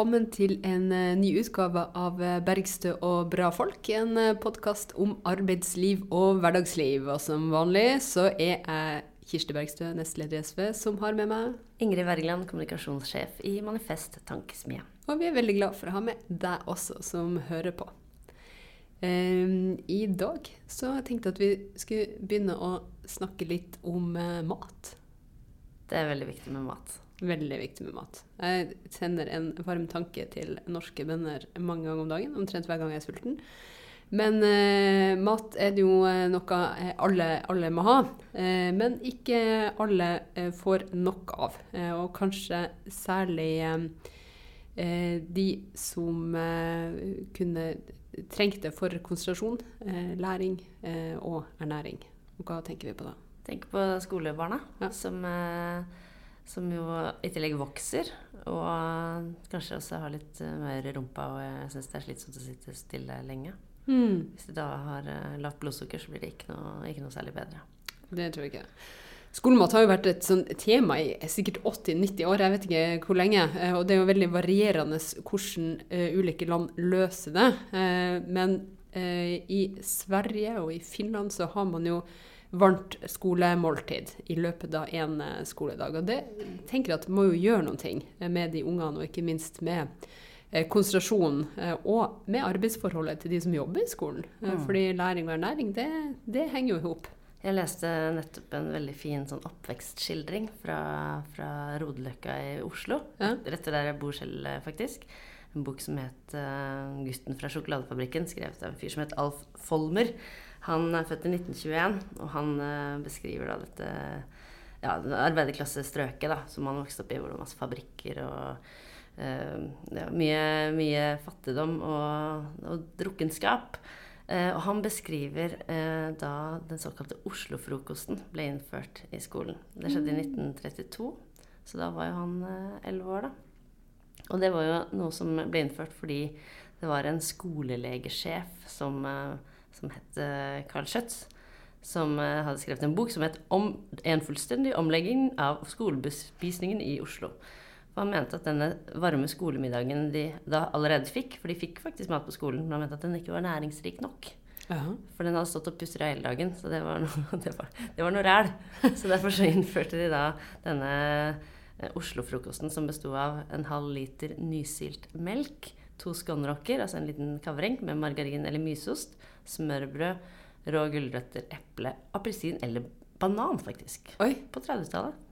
Velkommen til en eh, ny utgave av eh, Bergstø og bra folk. En uh, podkast om arbeidsliv og hverdagsliv. Og som vanlig så er jeg Kirsti Bergstø, nestleder i SV, som har med meg Ingrid Wergeland, kommunikasjonssjef i Manifest Tankesmie. Og vi er veldig glad for å ha med deg også, som hører på. Um, I dag så jeg tenkte at vi skulle begynne å snakke litt om mat. Det er veldig viktig med mat. Veldig viktig med mat. Jeg sender en varm tanke til norske bønder mange ganger om dagen, omtrent hver gang jeg er sulten. Men eh, mat er jo eh, noe eh, alle, alle må ha. Eh, men ikke alle eh, får nok av. Eh, og kanskje særlig de som kunne trengt det for konsentrasjon, læring og ernæring. Hva tenker vi på da? Tenk på skolebarna, ja. som som jo i tillegg vokser. Og kanskje også har litt uh, mer rumpa, og jeg syns det er slitsomt å sitte stille lenge. Mm. Hvis du da har uh, lavt blodsukker, så blir det ikke noe, ikke noe, særlig bedre. Det tror jeg ikke. Skolemat har jo vært et sånn tema i sikkert 80-90 år, jeg vet ikke hvor lenge. Uh, og det er jo veldig varierende hvordan ulike land løser det. men i Sverige og i Finland så har man jo varmt skolemåltid i løpet av én eh, skoledag. Og det tenker jeg at må jo gjøre noe med de ungene, og ikke minst med eh, konsentrasjonen eh, og med arbeidsforholdet til de som jobber i skolen. Mm. Fordi læring og ernæring, det, det henger jo i hop. Jeg leste nettopp en veldig fin sånn oppvekstskildring fra, fra Rodeløkka i Oslo. Ja. Rett der jeg bor selv, faktisk. En bok som het uh, 'Gutten fra sjokoladefabrikken', skrevet av en fyr som het Alf Folmer. Han er født i 1921, og han uh, beskriver da dette ja, arbeiderklassestrøket da, som han vokste opp i, hvor det var masse fabrikker og uh, ja, mye, mye, fattigdom og, og drukkenskap. Uh, og han beskriver da den såkalte Oslo-frokosten ble innført i skolen. Det skjedde i 1932, mm. så da var jo han elleve år, da. Og det var jo noe som ble innført fordi det var en skolelegesjef som uh, som het eh, Carl Schjøtz, som eh, hadde skrevet en bok som het om, 'En fullstendig omlegging av skolebespisningen i Oslo'. For han mente at denne varme skolemiddagen de da allerede fikk, for de fikk faktisk mat på skolen, men han mente at den ikke var næringsrik nok. Aha. For den hadde stått og pustra hele dagen, så det var noe, det var, det var noe ræl. Så derfor så innførte de da denne eh, Oslo-frokosten som besto av en halv liter nysilt melk, to skånrocker, altså en liten kavring med margarin eller mysost, smørbrød, rå gulrøtter, eple, appelsin eller banan, faktisk. Oi. På 30-tallet.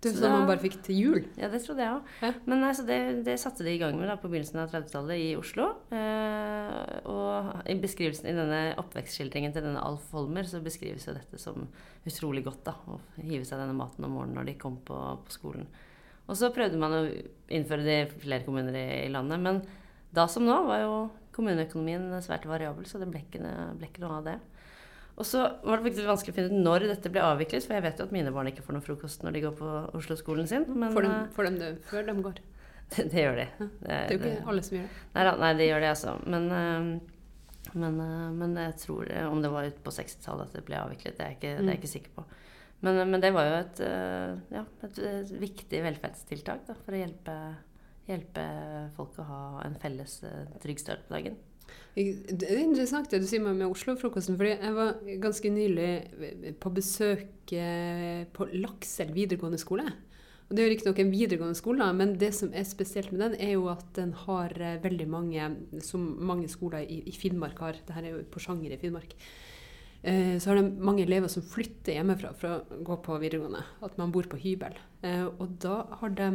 Det som man bare fikk til jul? Ja, det trodde jeg òg. Ja. Men altså, det, det, satte de i gang med da, på begynnelsen av 30-tallet i Oslo. Eh, og i beskrivelsen i denne oppvekstskildringen til denne Alf Holmer så beskrives jo dette som utrolig godt. da, Å hive seg denne maten om morgenen når de kom på, på skolen. Og så prøvde man å innføre det i flere kommuner i landet. Men da som nå var jo kommuneøkonomien svært variabel, så det ble ikke, ble ikke noe av det. Og så var det faktisk vanskelig å finne ut når dette ble avviklet, for jeg vet jo at mine barn ikke får noe frokost når de går på Oslo-skolen sin. Men, får, de, eh, får de det før de går? Det, det gjør de. Det, det, er jo ikke alle som gjør det. Nei, nei det gjør det, altså. Men, eh, men, eh, men jeg tror om det var ut på 60-tallet at det ble avviklet, det er jeg ikke, er jeg ikke sikker på. Men, men, det var jo et, ja, et viktig velferdstiltak da, for å hjelpe hjelpe folk å ha en felles eh, trygg start på dagen. Det er interessant det du sier med Oslo-frokosten. fordi Jeg var ganske nylig på besøk eh, på Lakselv videregående skole. Og Det er jo riktignok en videregående skole, men det som er spesielt med den, er jo at den har eh, veldig mange, som mange skoler i, Finnmark har. det her er jo Porsanger i Finnmark. Så har de mange elever som flytter hjemmefra for å gå på videregående. At man bor på hybel. Og da har de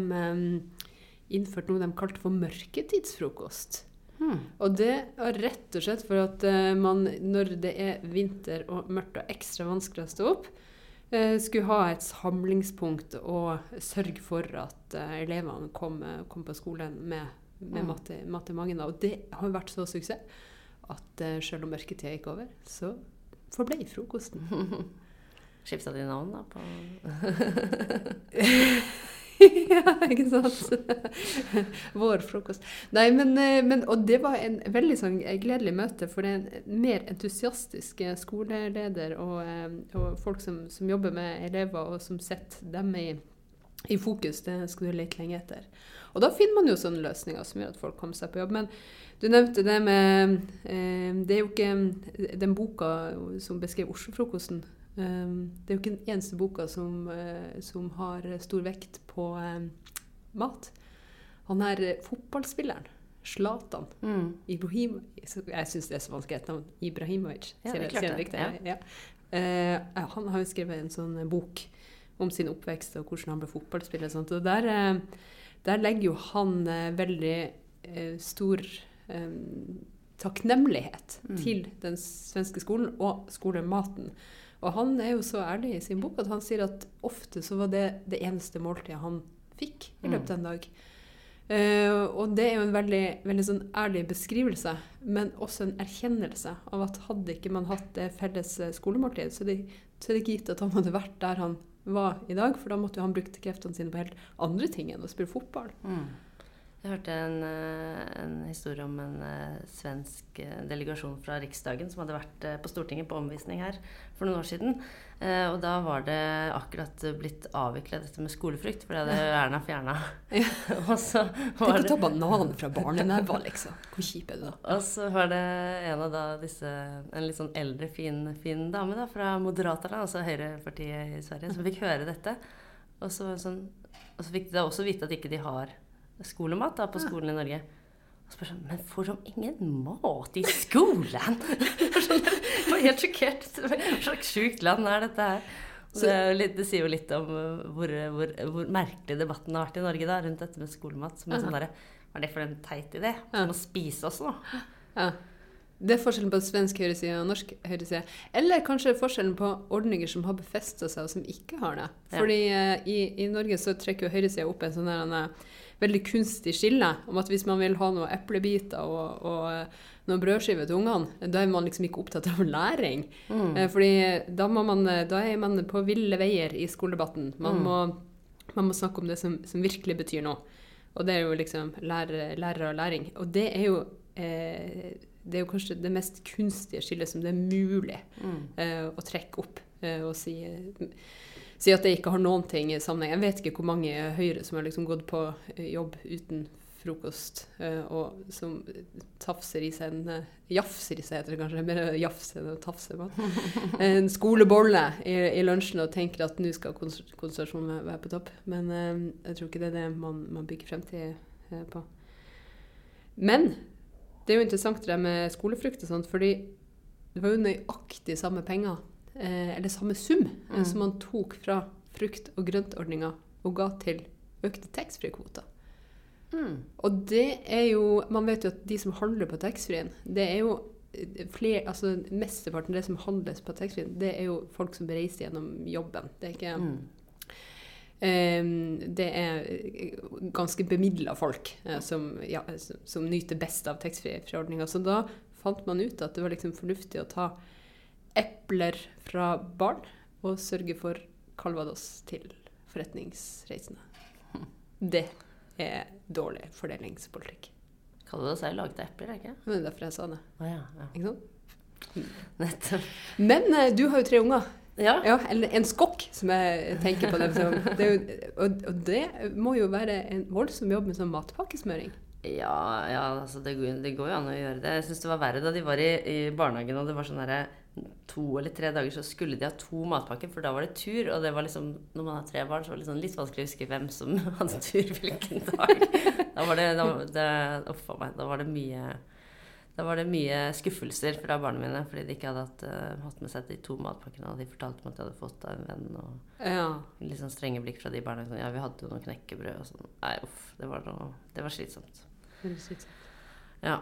innført noe de kalte for mørketidsfrokost. Hmm. Og det er rett og slett for at uh, man, når det er vinter og mørkt og ekstra vanskelig å stå opp, uh, skulle ha et samlingspunkt og sørge for at uh, elevene kom, kom, på skolen med, med hmm. mat, mat, i magen. Og det har vært så suksess at selv om mørketida gikk over, så forblei frokosten. Skifta de navn, da? på ja, ikke sant? Vår frokost. Nei, men, eh, men, Og det var en veldig sånn gledelig møte, for det er en mer entusiastisk skoleleder og, eh, og folk som, som, jobber med elever, og som setter dem i i fokus. Det skal du lete lenge etter. Og da finner man jo sånne løsninger som gjør at folk kommer seg på jobb. Men du nevnte det med eh, Det er jo ikke den boka som beskrev Oslo-frokosten. Eh, det er jo ikke den eneste boka som, eh, som har stor vekt på eh, mat. Han er fotballspilleren. Zlatan. Mm. Ibrahim, jeg syns det er så vanskelig et navn. Ibrahimovic. Ja, det er klart det. Ja. Ja. han har jo skrevet en sånn bok om sin oppvekst og hvordan han ble fotballspiller. Og, og der, der, legger jo han veldig stor takknemlighet mm. til den svenske skolen og skolematen. Og han er jo så ærlig i sin bok at han sier at ofte så var det det eneste måltidet han fikk i løpet av en dag. Uh, og det er jo en veldig, veldig sånn ærlig beskrivelse, men også en erkjennelse av at hadde ikke man hatt det felles skolemåltidet, skolemåltid, så, så er det ikke gitt at han hadde vært der han var i dag, for da måtte jo han brukt kreftene sine på helt andre ting enn å spille fotball. Mm. Jeg hørte en, eh, en, historie om en uh, svensk uh, delegasjon fra Riksdagen som hadde vært på Stortinget på omvisning her for noen år siden. og da var det akkurat blitt avvikla dette med skolefrukt, for det hadde Erna fjerna. Ja. Tenk å ta banan fra barneneva, liksom. Hvor kjip er du da? Og så var det en av da disse En litt sånn eldre, fin, fin dame da, fra Moderaterna, altså Høyrepartiet i Sverige, som fikk høre dette. Og så, sånn, og så fikk de da også vite at ikke de har skolemat da, på skolen i Norge. Og spør sånn Men får de ingen mat i skolen? Jeg var helt sjokkert. Hva slags sjukt land er dette her? Det, litt, det, sier jo litt om uh, hvor, hvor, hvor, merkelig debatten har vært i Norge da, rundt dette med skolemat. Som er sånn Hva er det for en teit idé? Som å spise også, nå? Ja. Det er forskjellen på svensk høyreside og norsk høyreside. Eller kanskje forskjellen på ordninger som har befesta seg, og som ikke har det. Fordi ja. i, i, Norge så trekker jo høyresida opp en sånn der veldig kunstig skille om at hvis man vil ha noen eplebiter og, og eh, noen brødskiver til ungene, da er man liksom ikke opptatt av læring. Mm. Eh, fordi da, man, eh, da, er man på ville veier i skoledebatten. Man, mm. må, man må, snakke om det som, som, virkelig betyr noe. Og det er jo liksom lærer, lærer og læring. Og det er jo eh, det er jo kanskje det mest kunstige skillet som det er mulig mm. eh, å trekke opp eh, og si si at det ikke har noen ting i sammenheng. Jeg vet ikke hvor mange Høyre som har liksom gått på eh, jobb uten frokost, uh, og som tafser i seg en uh, Jafser i seg, heter det kanskje. Mer jafse enn å tafse. en skolebolle i, i, lunsjen og tenker at nå skal konsentrasjonen være på topp. Men jeg tror ikke det er det man, man bygger fremtid på. Men det er jo interessant det med skolefrukt og sånt, fordi det var jo nøyaktig samme penger eh, eller samme sum eh, mm. som man tok fra frukt- og grøntordninga og ga til økte taxfree-kvoter. Mm. Og det er jo Man vet jo at de som handler på taxfree-en, det er jo eh, flere, altså Mesteparten av det som handles på taxfree-en, det er jo folk som reiser gjennom jobben. Det er ikke mm. um, Det er ganske bemidla folk uh, som, ja, som, som, nyter best av taxfree-forordninga. Så da fant man ut at det var liksom fornuftig å ta epler fra barn og sørge for calvados til forretningsreisende. Det er dårlig fordelingspolitikk. Calvados er jo laget av epler, ikke det er derfor jeg sa det. Ah, ja, ja. Ikke sant? Men uh, du har jo tre unger. Ja. ja. Eller en skokk, som jeg tenker på. Det, det jo, og, og, det må jo være en voldsom jobb med sånn matpakkesmøring. Ja, ja altså det, det, går jo an å gjøre det. Jeg syns det var verre da de var i, i barnehagen og det var sånn derre to eller tre dager så skulle de ha to matpakker, for da var det tur. Og det var liksom, når man har tre barn, så var det liksom litt vanskelig å huske hvem som hadde tur hvilken dag. Da var det, da, det, off, da var det mye da var det mye skuffelser fra barna mine fordi de ikke hadde hatt, uh, hatt med seg de to matpakkene. Og de fortalte meg at de hadde fått av en venn. Og ja. litt sånn strenge blikk fra de barna. Sånn, ja, vi hadde jo noe knekkebrød og sånn. Nei, uff. Det var, noe, det var slitsomt. Ja.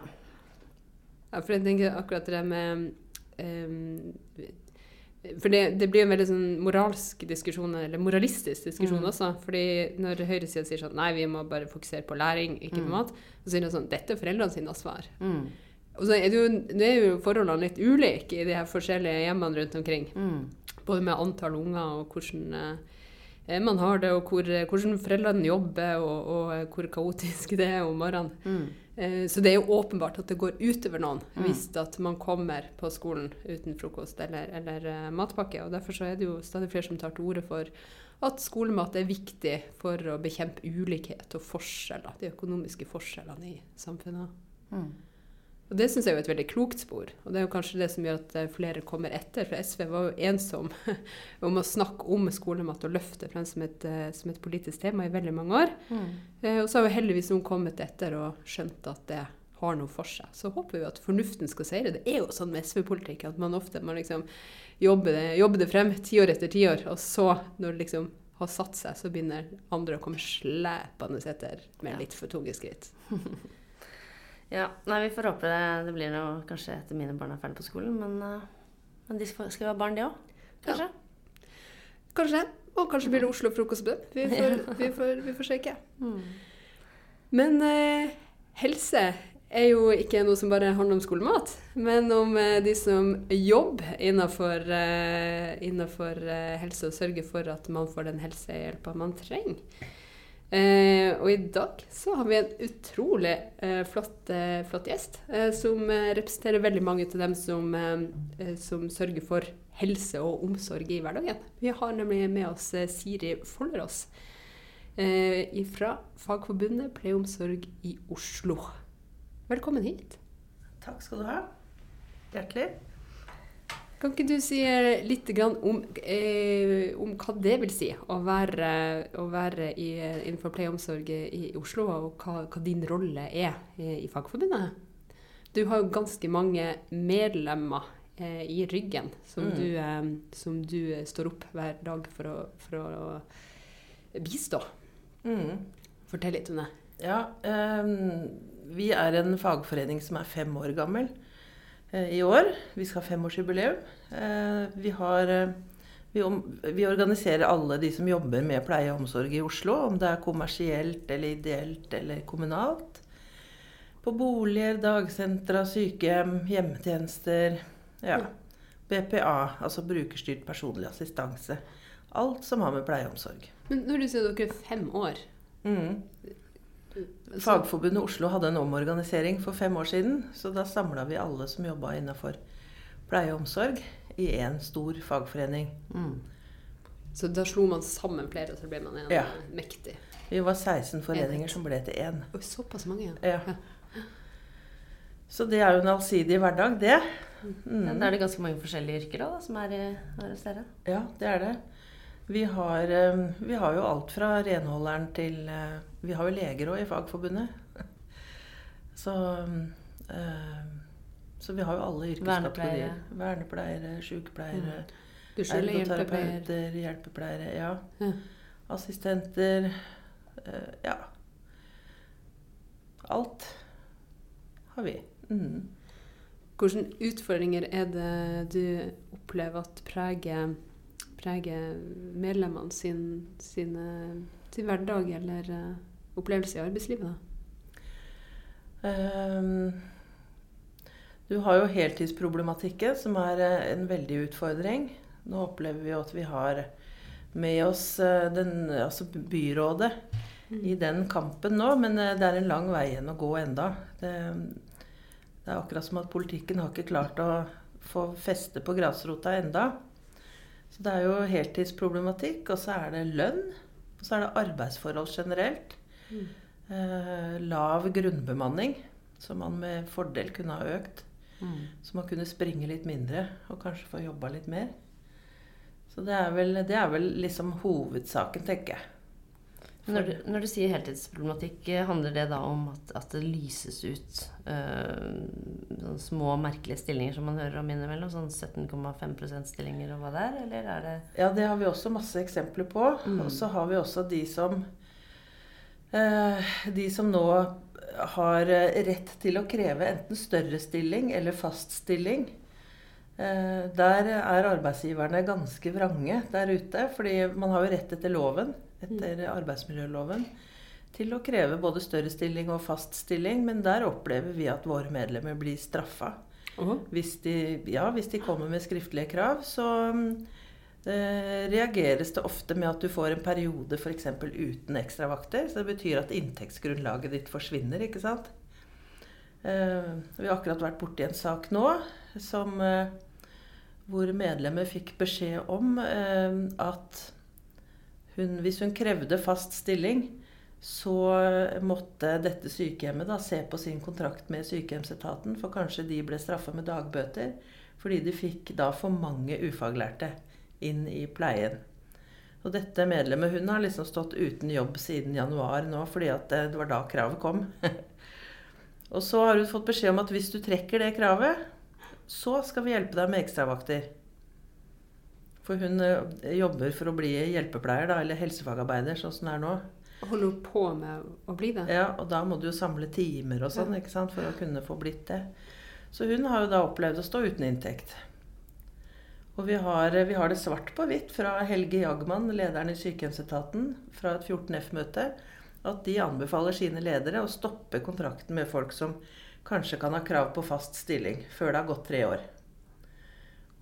ja. For jeg tenker akkurat det med for det, det, blir en veldig sånn moralsk diskusjon, eller moralistisk diskusjon mm. også. fordi når høyresida sier sånn Nei, vi må bare fokusere på læring, ikke på mm. mat. Så sier de sånn Dette er foreldrene sine ansvar. Mm. Og så er det jo, det er jo forholdene litt ulike i de her forskjellige hjemmene rundt omkring. Mm. Både med antall unger og hvordan eh, man har det, og hvor, hvordan foreldrene jobber, og, og, hvor kaotisk det er om morgenen. Eh, så det er jo åpenbart at det går utover noen mm. hvis at man kommer på skolen uten frokost eller, eller uh, matpakke. og Derfor så er det jo stadig flere som tar til orde for at skolemat er viktig for å bekjempe ulikhet og forskjeller, de økonomiske forskjellene i samfunnet. Mm. Og Det syns jeg er et veldig klokt spor. Og det er jo kanskje det som gjør at eh, flere kommer etter. For SV var jo ensom om å snakke om skolemat og løfte frem som et, eh, som et politisk tema i veldig mange år. Mm. Eh, og så har jo heldigvis noen kommet etter og skjønt at det har noe for seg. Så håper vi at fornuften skal seire. Det er jo sånn med SV-politikk at man ofte man liksom jobber, det, jobber det frem tiår etter tiår, og så, når det liksom har satt seg, så begynner andre å komme slepende etter med litt for tunge skritt. Ja, nei, Vi får håpe det, det blir noe kanskje etter mine barn er ferdig på skolen. Men, uh, men de skal, jo ha barn, de òg? Kanskje? Ja. Kanskje. Og kanskje blir det Oslo frokostbø. Vi, vi, vi, får sjekke. Mm. Men uh, helse er jo ikke noe som bare handler om skolemat, men om uh, de som jobber innenfor, innenfor helse og sørger for at man får den helsehjelpa man trenger. Eh, og i dag så har vi en utrolig eh, flott, eh, flott, gjest, eh, som eh, representerer veldig mange av dem som, eh, som, sørger for helse og omsorg i hverdagen. Vi har nemlig med oss Siri Follerås fra Fagforbundet pleieomsorg i Oslo. Velkommen hit. Takk skal du ha. Hjertelig. Kan ikke du si litt om, eh, om, hva det vil si å være, å være i, innenfor pleie og omsorg i Oslo, og hva, hva din rolle er i, i, Fagforbundet? Du har jo ganske mange medlemmer eh, i ryggen som, mm. du, eh, som, du, står opp hver dag for å, for å bistå. Mm. Fortell litt om det. Ja, um, vi er en fagforening som er fem år gammel. Eh, i år. Vi skal ha femårsjubileum. Eh, vi, har, eh, vi, vi, organiserer alle de som jobber med pleie og omsorg i Oslo, om det er kommersielt eller ideelt eller kommunalt. På boliger, dagsentra, sykehjem, hjemmetjenester. Ja. BPA, altså brukerstyrt personlig assistanse. Alt som har med pleie og omsorg. Men når du sier dere er fem år mm. Fagforbundet Oslo hadde en omorganisering for fem år siden. Så da samla vi alle som jobba innafor pleie og omsorg, i én stor fagforening. Mm. Så da slo man sammen flere, og så ble man en ja. mektig? Vi var 16 foreninger som ble til én. Såpass mange, ja. ja. Så det er jo en allsidig hverdag, det. Mm. Ja, da er det ganske mange forskjellige yrker da, som er, er hos dere? Ja, det er det. Vi har, eh, vi har, jo alt fra renholderen til eh, Vi har jo leger òg i Fagforbundet. Så, eh, så, vi har jo alle yrkeskategorier. Vernepleiere, sykepleiere, mm. ergoterapeuter, hjelpepleiere. Ja. ja. Assistenter. Ja. Alt har vi. Mm. Hvilke utfordringer er det du opplever at preger preger medlemmene sin, sin, sin hverdag eller uh, opplevelse i arbeidslivet? Um, du har jo heltidsproblematikken, som er uh, en veldig utfordring. Nå opplever vi at vi har med oss uh, den, altså byrådet mm. i den kampen nå, men det er en lang vei igjen å gå enda. Det, det er akkurat som at politikken har ikke klart å få feste på grasrota enda. Så det er jo heltidsproblematikk, og så er det lønn. Og så er det arbeidsforhold generelt. Mm. Eh, lav grunnbemanning, som man med fordel kunne ha økt. Mm. Så man kunne springe litt mindre og kanskje få jobba litt mer. Så det er vel, det er vel liksom hovedsaken, tenker jeg. Når du, når du, sier heltidsproblematikk, eh, handler det da om at, at det lyses ut øh, små, merkelige stillinger som man hører om innimellom? Sånn 17,5 stillinger og hva det er? Eller er det Ja, det har vi også masse eksempler på. Mm. Og så har vi også de som uh, De som nå har rett til å kreve enten større stilling eller fast stilling. Uh, der er arbeidsgiverne ganske vrange der ute. fordi man har jo rett etter loven etter arbeidsmiljøloven til å kreve både større stilling og fast stilling, men der opplever vi at våre medlemmer blir straffa. Uh -huh. hvis, de, ja, hvis de kommer med skriftlige krav, så eh, reageres det ofte med at du får en periode f.eks. uten ekstravakter. Så det betyr at inntektsgrunnlaget ditt forsvinner. ikke sant? Eh, vi har akkurat vært borti en sak nå som, eh, hvor medlemmer fikk beskjed om eh, at hun, hvis hun krevde fast stilling, så måtte dette sykehjemmet da se på sin kontrakt med sykehjemsetaten, for kanskje de ble straffa med dagbøter fordi de fikk da for mange ufaglærte inn i pleien. Og dette medlemmet hun har liksom stått uten jobb siden januar nå, fordi det var da kravet kom. og så har hun fått beskjed om at hvis du trekker det kravet, så skal vi hjelpe deg med ekstravakter. For hun eh, jobber for å bli hjelpepleier, da, eller helsefagarbeider, sånn som det er nå. Holder hun på med å bli det? Ja, og da må du jo samle timer og sånn ikke sant, for å kunne få blitt det. Så hun har jo da opplevd å stå uten inntekt. Og vi har, vi har, det svart på hvitt fra Helge Jagmann, lederen i sykehjemsetaten, fra et 14F-møte, at de anbefaler sine ledere å stoppe kontrakten med folk som kanskje kan ha krav på fast stilling, før det har gått tre år.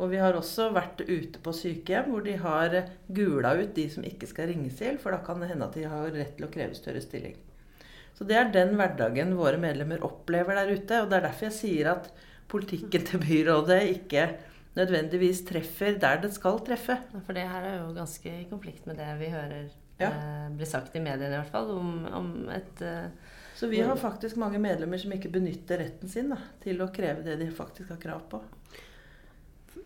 Og vi har også vært ute på sykehjem hvor de har gula ut de som ikke skal ringes til, for da kan det hende at de har rett til å kreve større stilling. Så det er den hverdagen våre medlemmer opplever der ute. Og det er derfor jeg sier at politikken til byrådet ikke nødvendigvis treffer der det skal treffe. For det her er jo ganske i konflikt med det vi hører ja. eh, blir sagt i mediene i hvert fall, om, om et eh, Så vi har faktisk mange medlemmer som ikke benytter retten sin da, til å kreve det de faktisk har krav på.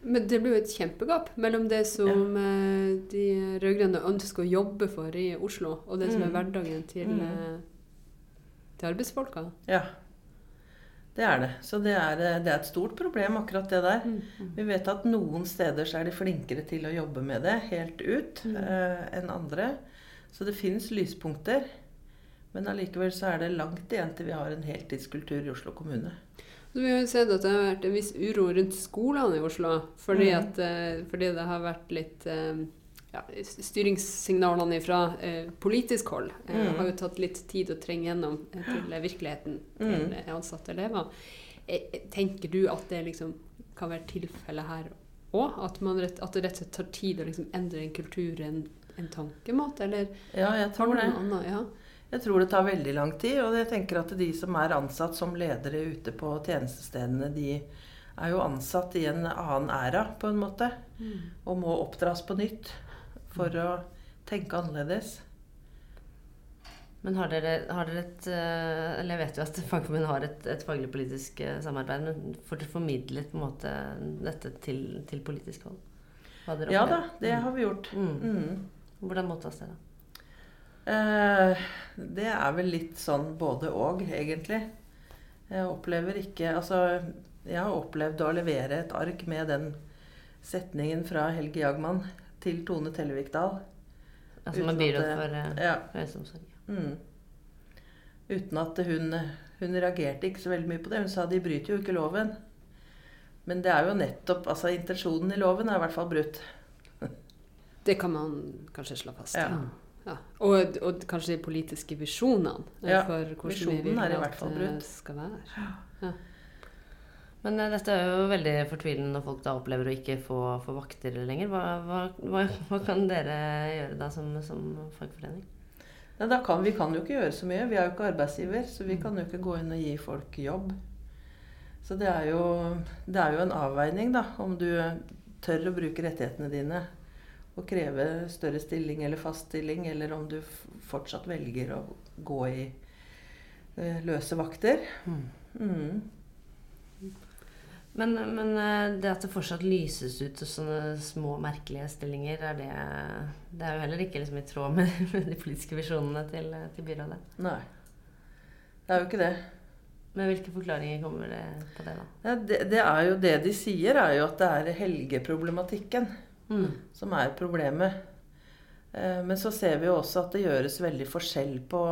Men det blir jo et kjempegap mellom det som ja. Eh, de rød-grønne ønsker å jobbe for i Oslo, og det som er mm. hverdagen til, mm. Eh, til arbeidsfolka. Ja. Det er det. Så det er, eh, det er, et stort problem, akkurat det der. Mm, mm. Vi vet at noen steder så er de flinkere til å jobbe med det helt ut mm. eh, enn andre. Så det fins lyspunkter. Men allikevel så er det langt igjen til vi har en heltidskultur i Oslo kommune. Så vi har jo sett at det har vært en viss uro rundt skolene i Oslo. Fordi, mm. at, eh, fordi det har vært litt eh, ja, styringssignalene fra eh, politisk hold eh, mm. har jo tatt litt tid å trenge gjennom til virkeligheten til mm. ansatte elever. Tenker du at det liksom kan være tilfellet her òg? At, at, det rett og slett tar tid å liksom endre en kultur, en, en tankemåte? Eller ja, jeg tror det. Annet, ja? Jeg tror det tar veldig lang tid. Og jeg tenker at de som er ansatt som ledere ute på tjenestestedene, de er jo ansatt i en annen æra, på en måte. Mm. Og må oppdras på nytt for å tenke annerledes. Men har dere, har dere et eh, Eller jeg vet jo at Fagforbundet har et, et faglig politisk eh, samarbeid, men får dere formidlet på en måte dette til, til politisk hold? Ja da, det har vi gjort. Mm. Mm. Hvordan mottas det, da? Eh, det er vel litt sånn både og, egentlig. Jeg opplever ikke Altså, jeg har opplevd å levere et ark med den setningen fra Helge Jagmann til Tone Tellevikdal. Altså med byråd for uh, ja. helseomsorg. Mm. Uten at hun, hun reagerte ikke så veldig mye på det. Hun sa de bryter jo ikke loven. Men det er jo nettopp altså Intensjonen i loven er i hvert fall brutt. det kan man kanskje slå fast. Ja. Ja. Og, og, kanskje de politiske visjonene eh, ja, for hvordan vi vil at det skal være. Ja. Men uh, dette er jo veldig fortvilende når folk da opplever å ikke få, få vakter lenger. Hva, hva, hva, hva, kan dere gjøre da som, som fagforening? Nei, kan, vi kan jo ikke gjøre så mye. Vi er jo ikke arbeidsgiver, så vi mm. kan jo ikke gå inn og gi folk jobb. Så det er jo, det er jo en avveining, da, om du tør å bruke rettighetene dine og kreve større stilling eller fast stilling, eller om du fortsatt velger å gå i uh, løse vakter. Mm. Mm. Men, men, eh, det at det fortsatt lyses ut sånne små, merkelige stillinger, er det, det er jo heller ikke liksom i tråd med, med, de politiske visjonene til, til, byrådet? Nei. Det er jo ikke det. Men hvilke forklaringer kommer det på det, da? Ja, det, det, er jo det de sier, er jo at det er helgeproblematikken mm. som er problemet. Eh, men så ser vi jo også at det gjøres veldig forskjell på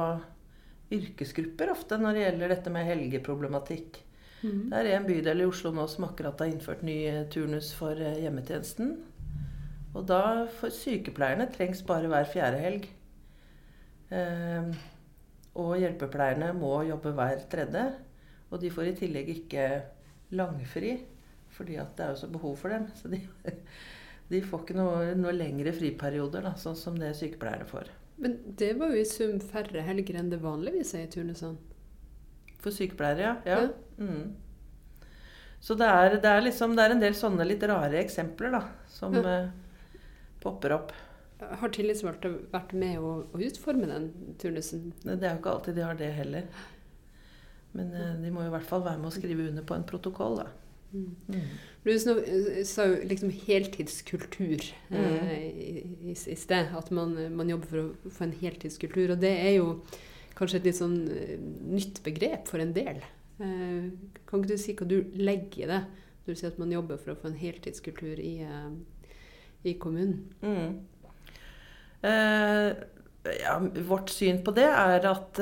yrkesgrupper ofte når det gjelder dette med helgeproblematikk. Mm. Det er en bydel i Oslo nå som akkurat har innført ny eh, turnus for eh, hjemmetjenesten. Og da for sykepleierne trengs bare hver fjerde helg. Og hjelpepleierne må jobbe hver tredje. Og de får i tillegg ikke langfri, fordi at det er jo så behov for dem. Så de, de får ikke noe, noe lengre friperioder, da, sånn som det sykepleiere får. Men det var jo i sum færre helger enn det vanligvis er i turnusene? For sykepleiere, ja. ja. Mm. Så det er, det, er liksom, det er, en del sånne litt rare eksempler da, som ja. eh, popper opp. Har tillitsvalgte vært med å, å, utforme den turnusen? Det er jo ikke alltid de har det heller. Men eh, de må jo i hvert fall være med å skrive under på en protokoll. da. Mm. Mm. Du sa jo liksom heltidskultur mm. eh, i, i, i, sted. At man, man, jobber for å få en heltidskultur. Og det er jo kanskje et litt sånn uh, nytt begrep for en del. Eh, kan ikke du si hva du legger i det du sier at man jobber for å få en heltidskultur i, uh, i kommunen? Mm. Ja, vårt syn på det er at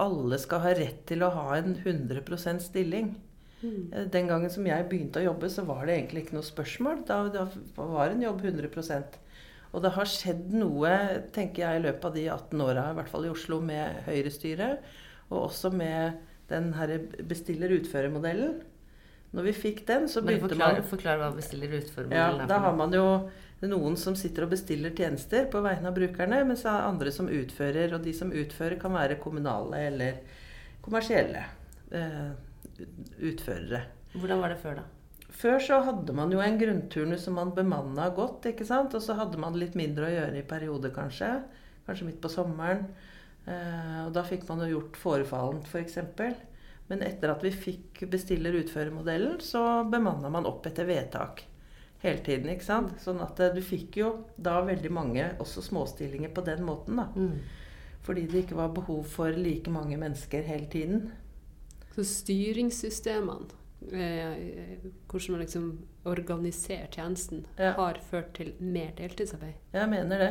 alle skal ha rett til å ha en 100% stilling. Mm. Den gangen som jeg begynte å jobbe, så var det egentlig ikke noe spørsmål. Da, da var en jobb 100% og det har skjedd noe, tenker jeg, i løpet av de 18 åra, i hvert fall i Oslo, med Høyre-styret. Og også med den her bestiller-utfører-modellen. Når vi fikk den, så begynte forklar, man Forklar hva bestiller-utfører-modellen ja. Da har man jo noen som sitter og bestiller tjenester på vegne av brukerne, mens det er andre som utfører. Og de som utfører, kan være kommunale eller kommersielle eh, utførere. Hvordan var det før, da? Før så hadde man jo en grunnturnus som man bemanna godt. ikke sant? Og så hadde man litt mindre å gjøre i perioder, kanskje. Kanskje midt på sommeren. Eh, og da fikk man jo gjort forefallent, f.eks. For Men etter at vi fikk bestiller-utfører-modellen, så bemanna man opp etter vedtak hele tiden. ikke sant? Sånn at eh, du fikk jo da veldig mange også småstillinger på den måten. da. Mm. Fordi det ikke var behov for like mange mennesker hele tiden. Så styringssystemene eh, hvordan man liksom organiserer tjenesten, ja. har ført til mer deltidsarbeid. Jeg mener det.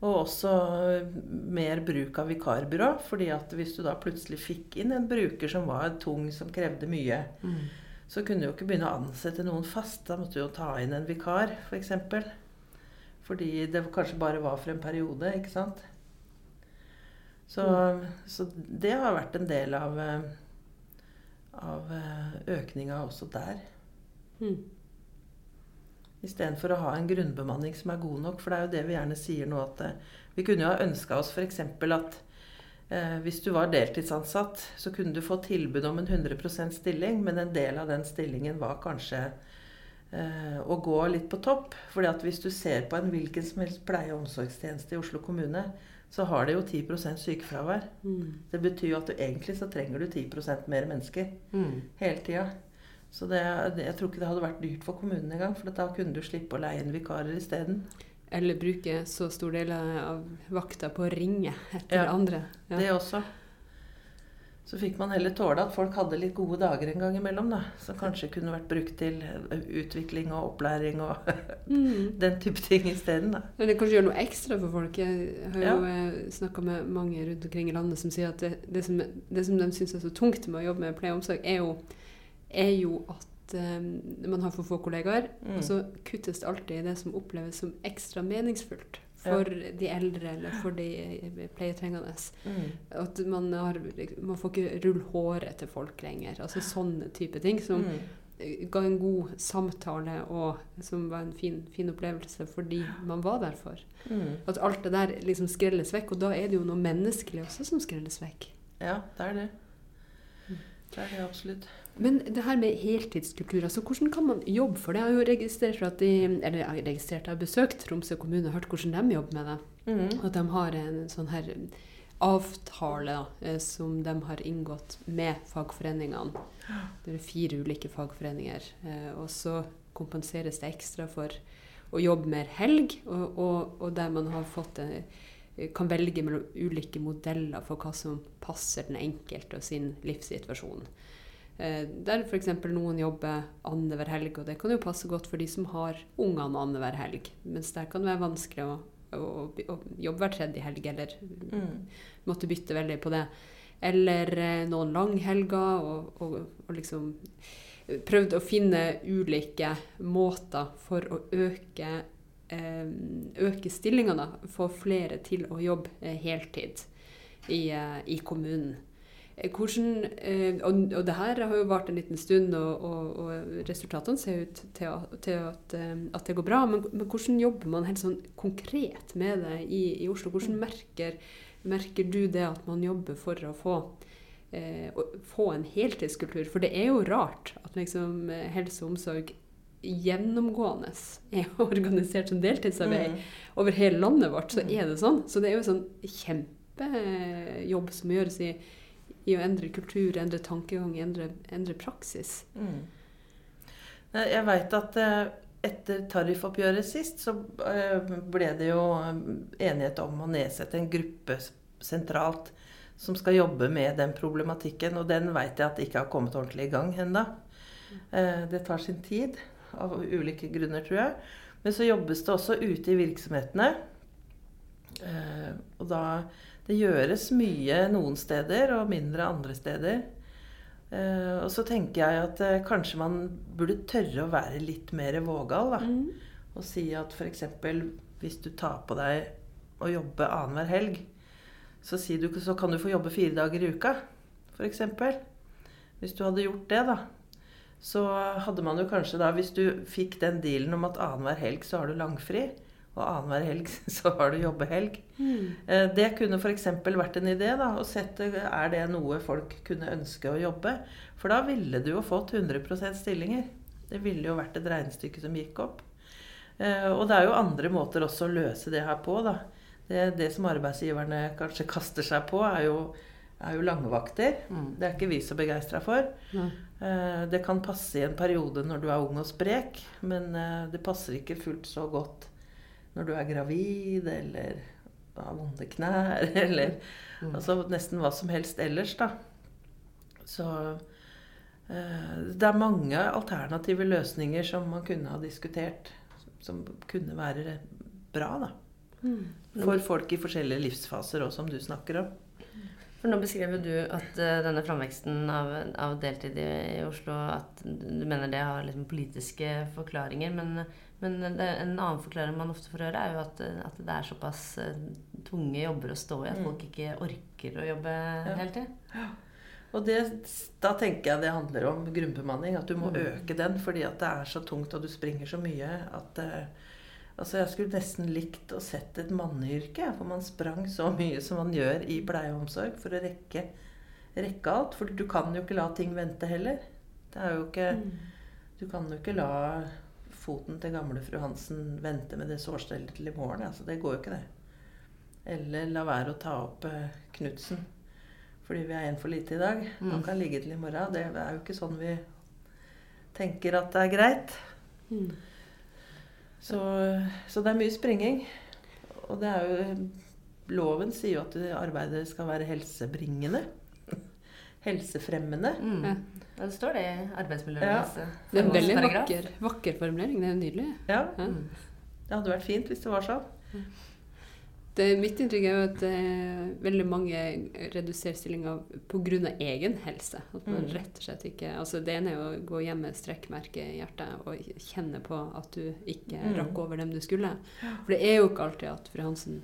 Og også eh, mer bruk av vikarbyrå. fordi at hvis du da plutselig fikk inn en bruker som var tung, som krevde mye, mm. så kunne du jo ikke begynne å ansette noen fast. Da måtte du jo ta inn en vikar, f.eks. For eksempel. fordi det kanskje bare var for en periode, ikke sant. Så, mm. så det har vært en del av eh, av eh, økninga også der. Mm. Istedenfor å ha en grunnbemanning som er god nok. For det er jo det vi gjerne sier nå at eh, vi kunne jo ha ønska oss f.eks. at eh, hvis du var deltidsansatt, så kunne du få tilbud om en 100% stilling, men en del av den stillingen var kanskje eh, å gå litt på topp. fordi at hvis du ser på en hvilken som helst pleie- og omsorgstjeneste i Oslo kommune, så har det jo 10 sykefravær. Mm. Det betyr jo at du egentlig så trenger du 10 mer mennesker mm. hele tida. Så det, jeg tror ikke det hadde vært dyrt for kommunen engang, for da kunne du slippe å leie inn vikarer isteden. Eller bruke så stor del av vakta på å ringe etter ja, andre. Ja. Det også. Så fikk man heller tåle at folk hadde litt gode dager en gang imellom. da, Som kanskje kunne vært brukt til utvikling og opplæring og mm. den type ting isteden. Det kanskje gjør noe ekstra for folk. Jeg har jo ja. Eh, snakka med mange rundt omkring i landet som sier at det, det, som, det som, de syns er så tungt med å jobbe med pleie og omsorg, er jo, er jo at um, man har for få kollegaer. Mm. Og så kuttes det alltid i det som oppleves som ekstra meningsfullt for ja. de eldre eller for de eh, pleietrengende. Mm. At man, har, man får ikke rulle håret til folk lenger. Altså sånne type ting som mm. ga en god samtale og som var en fin, fin opplevelse fordi man var der for. Mm. At alt det der liksom skrelles vekk. Og da er det jo noe menneskelig også som skrelles vekk. Ja, det er det. Det er det absolutt. Men det her med heltidskultur, altså hvordan kan man jobbe for det? Jeg har jo registrert at de, eller jeg har registrert, jeg har besøkt Tromsø kommune og hørt hvordan de jobber med det. Mm. At de har en sånn her avtale da, eh, som de har inngått med fagforeningene. Det er fire ulike fagforeninger. Eh, og så kompenseres det ekstra for å jobbe mer helg, og, og, og der man har fått en, eh, kan velge mellom ulike modeller for hva som passer den enkelte og sin livssituasjon. Eh, der f.eks. noen jobber annenhver helg, og det kan jo passe godt for de som har ungene annenhver helg. Mens der kan det være vanskelig å, å, å jobbe hver tredje helg, eller mm. måtte bytte veldig på det. Eller eh, noen langhelger, og, og, og liksom prøvd å finne ulike måter for å øke, eh, øke stillingene. Få flere til å jobbe eh, heltid i, eh, i kommunen. Eh, hvordan, eh, og, og, det her har jo vart en liten stund, og, og, og resultatene ser ut til, til at, eh, at, det går bra. Men, men, hvordan jobber man helt sånn konkret med det i, i Oslo? Hvordan merker, merker, du det at man jobber for å få eh, få en heltidskultur. For det er jo rart at liksom eh, helse og omsorg gjennomgående er organisert som deltidsarbeid. Mm. Over hele landet vårt så er det sånn. Så det er jo sånn kjempejobb som gjøres i, i å endre kultur, endre tankegang, endre, endre praksis. Mm. Jeg veit at eh, etter tariffoppgjøret sist, så eh, ble det jo eh, enighet om å nedsette en gruppe sentralt som skal jobbe med den problematikken. Og den veit jeg at ikke har kommet ordentlig i gang ennå. Det tar sin tid, av ulike grunner, tror jeg. Men så jobbes det også ute i virksomhetene. Og da Det gjøres mye noen steder, og mindre andre steder. Eh, og så tenker jeg at eh, kanskje man burde tørre å være litt mer vågal. Da. Og si at f.eks. hvis du tar på deg å jobbe annenhver helg, så, si du, så kan du få jobbe fire dager i uka, f.eks. Hvis du hadde gjort det, da. Så hadde man jo kanskje da, hvis du fikk den dealen om at annenhver helg så har du langfri, og annenhver helg så har du jobbehelg. Mm. Det kunne f.eks. vært en idé. da, å sette, Er det noe folk kunne ønske å jobbe? For da ville du jo fått 100% stillinger. Det ville jo vært et regnestykke som gikk opp. Eh, Og det er jo andre måter også å løse det her på. da. Det, det som arbeidsgiverne kanskje kaster seg på, er jo, er jo langvakter. Mm. Det er ikke vi så begeistra for. Eh, Det kan passe i en periode når du er ung og sprek, men eh, det passer ikke fullt så godt når du er gravid eller har vonde knær eller Mm. altså nesten hva som helst ellers, da. Så eh, det er mange alternative løsninger som man kunne ha diskutert, som kunne være bra, da. For folk i forskjellige livsfaser òg, som du snakker om. For nå beskrev du at eh, denne framveksten av, av deltid i, i Oslo At du mener det har liksom politiske forklaringer. Men, men en annen forklaring man ofte får høre, er jo at, at det er såpass eh, tunge jobber å stå i at Mm. folk ikke orker å jobbe hele heltid. Og det, da tenker jeg det handler om grunnbemanning. At du må Mm. øke den fordi at det er så tungt og du springer så mye. at eh, altså Jeg skulle nesten likt å sett et manneyrke. For man sprang så mye som man gjør i pleie og omsorg for å rekke, rekke alt. For du kan jo ikke la ting vente heller. Det er jo ikke Du kan jo ikke la foten til gamle fru Hansen vente med det sårstellet til i morgen. Altså, det går jo ikke, det. Eller la være å ta opp eh, Knutsen fordi vi er en for lite i dag. Han Mm. kan ligge til i morgen. Det er jo ikke sånn vi tenker at det er greit. Mm. Så, så det er mye springing. Og det er jo Loven sier jo at arbeidet skal være helsebringende. Helsefremmende. Mm. Ja. Det står det i arbeidsmiljølovens ja. Det er en veldig vakker, vakker formulering. Det er nydelig. Ja, Ja. Mm. det hadde vært fint hvis det var sånn. Det, mitt inntrykk er jo at eh, veldig mange reduserer stillinger pga. egen helse. At man Mm. rett og slett ikke altså Det ene er å gå hjem med strekkmerke i hjertet og kjenne på at du ikke Mm. rakk over dem du skulle. For det er jo ikke alltid at fru Hansen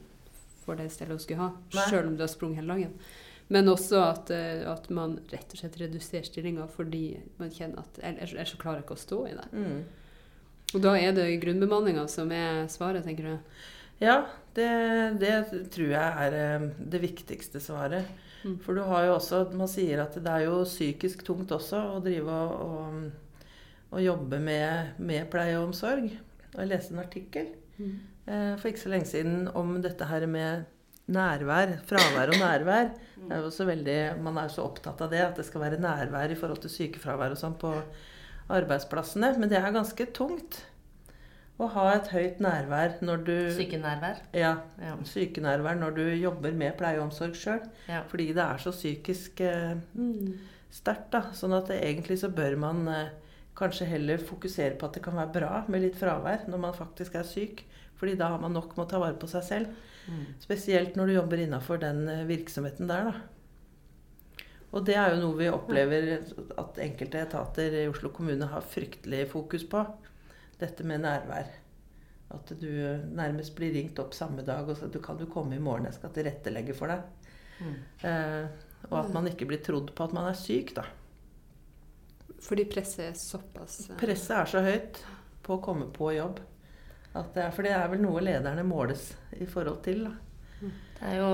får det stellet hun skulle ha, sjøl om du har sprunget hele dagen. Men også at, eh, at man rett og slett reduserer stillinga fordi man kjenner at ellers, så klarer jeg ikke å stå i det. Mm. Og da er det grunnbemanninga som er svaret, tenker du? Ja, det, det tror jeg er eh, det viktigste svaret. Mm. For du har jo også Man sier at det er jo psykisk tungt også å drive og, og, og jobbe med, med pleie og omsorg. Og jeg leste en artikkel eh, for ikke så lenge siden om dette her med nærvær. Fravær og nærvær. Det er jo så veldig, man er jo så opptatt av det, at det skal være nærvær i forhold til sykefravær og sånn på arbeidsplassene. Men det er ganske tungt å ha et høyt nærvær når du Sykenærvær. Ja, Ja. sykenærvær når du jobber med pleie og omsorg sjøl. Ja. Fordi det er så psykisk eh, sterkt. da. Sånn at det, egentlig så bør man eh, kanskje heller fokusere på at det kan være bra med litt fravær når man faktisk er syk. Fordi da har man nok med å ta vare på seg selv. Mm. Spesielt når du jobber innafor den eh, virksomheten der, da. Og det er jo noe vi opplever at enkelte etater i Oslo kommune har fryktelig fokus på. Dette med nærvær. At du nærmest blir ringt opp samme dag og så du kan du komme i morgen, jeg skal tilrettelegge for deg. Mm. Eh, og at man ikke blir trodd på at man er syk, da. Fordi presset er såpass eh, Presset er så høyt på å komme på jobb. Det er, for det er vel noe lederne måles i forhold til. Da. Det er jo,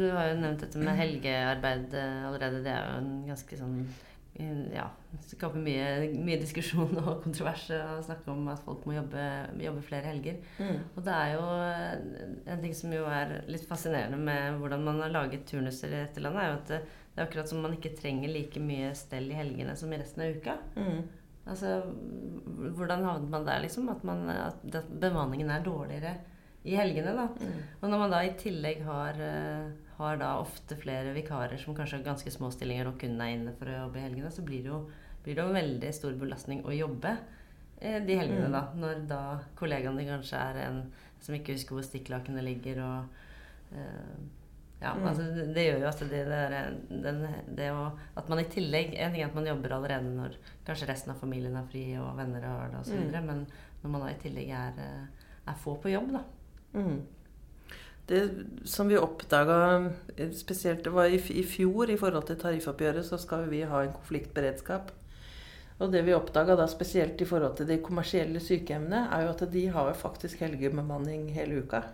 Du har jo nevnt dette med helgearbeid eh, allerede. Det er jo en ganske sånn ja, det skaper mye, mye, diskusjon og kontrovers å snakke om at folk må jobbe, jobbe flere helger. Mm. Og det er jo en ting som jo er litt fascinerende med hvordan man har laget turnuser i dette landet, er jo at det, det er akkurat som man ikke trenger like mye stell i helgene som i resten av uka. Mm. Altså, Hvordan havnet man der, liksom? At, man, at, bemanningen er dårligere i helgene. da. Mm. Og når man da i tillegg har, uh, har da ofte flere vikarer som kanskje har ganske små stillinger og kun er inne for å jobbe i helgene, så blir det jo, blir det en veldig stor belastning å jobbe eh, de helgene, mm. da. Når da kollegaene kanskje er en som ikke husker hvor stikklakene ligger, og uh, ja, mm. altså det, det, gjør jo at det, der, den, det å, At man i tillegg En ting er at man jobber allerede når kanskje resten av familien er fri og venner har det osv., mm. men når man da i tillegg er, eh, er få på jobb, da. Mm. Det som vi oppdaga spesielt det var i, i fjor i forhold til tariffoppgjøret, så skal vi ha en konfliktberedskap. Og det vi oppdaga da spesielt i forhold til de kommersielle sykehjemmene, er jo at de har faktisk helgebemanning hele uka.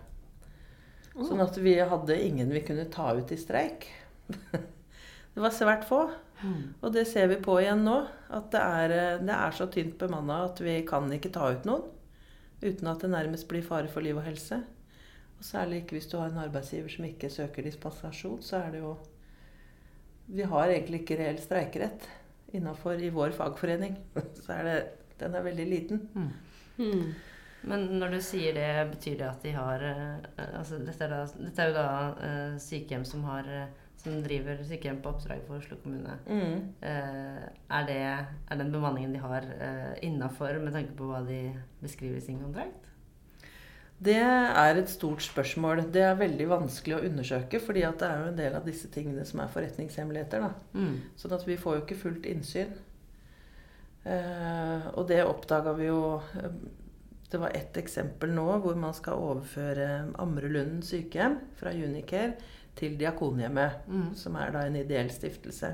Sånn at vi hadde ingen vi kunne ta ut i streik. det var svært få. Mm. Og det ser vi på igjen nå. At det er, det er så tynt bemanna at vi kan ikke ta ut noen uten at det nærmest blir fare for liv og helse. Og særlig ikke hvis du har en arbeidsgiver som ikke søker dispensasjon, så er det jo Vi har egentlig ikke reell streikerett innafor i vår fagforening. Så er det Den er veldig liten. Mm. Men når du sier det, betyr det at de har uh, altså dette, er da, dette, er jo da uh, sykehjem som, har, uh, som driver sykehjem på oppdrag for Oslo kommune. Mm. er, det, er den bemanningen de har uh, innafor med tanke på hva de beskriver i sin kontrakt? Det er et stort spørsmål. Det er veldig vanskelig å undersøke. fordi det er jo en del av disse tingene som er forretningshemmeligheter. Mm. Sånn at vi får jo ikke fullt innsyn. og det oppdaga vi jo det var ett eksempel nå hvor man skal overføre Ammerudlunden sykehjem fra Unicare til Diakonhjemmet, mm. som er da en ideell stiftelse.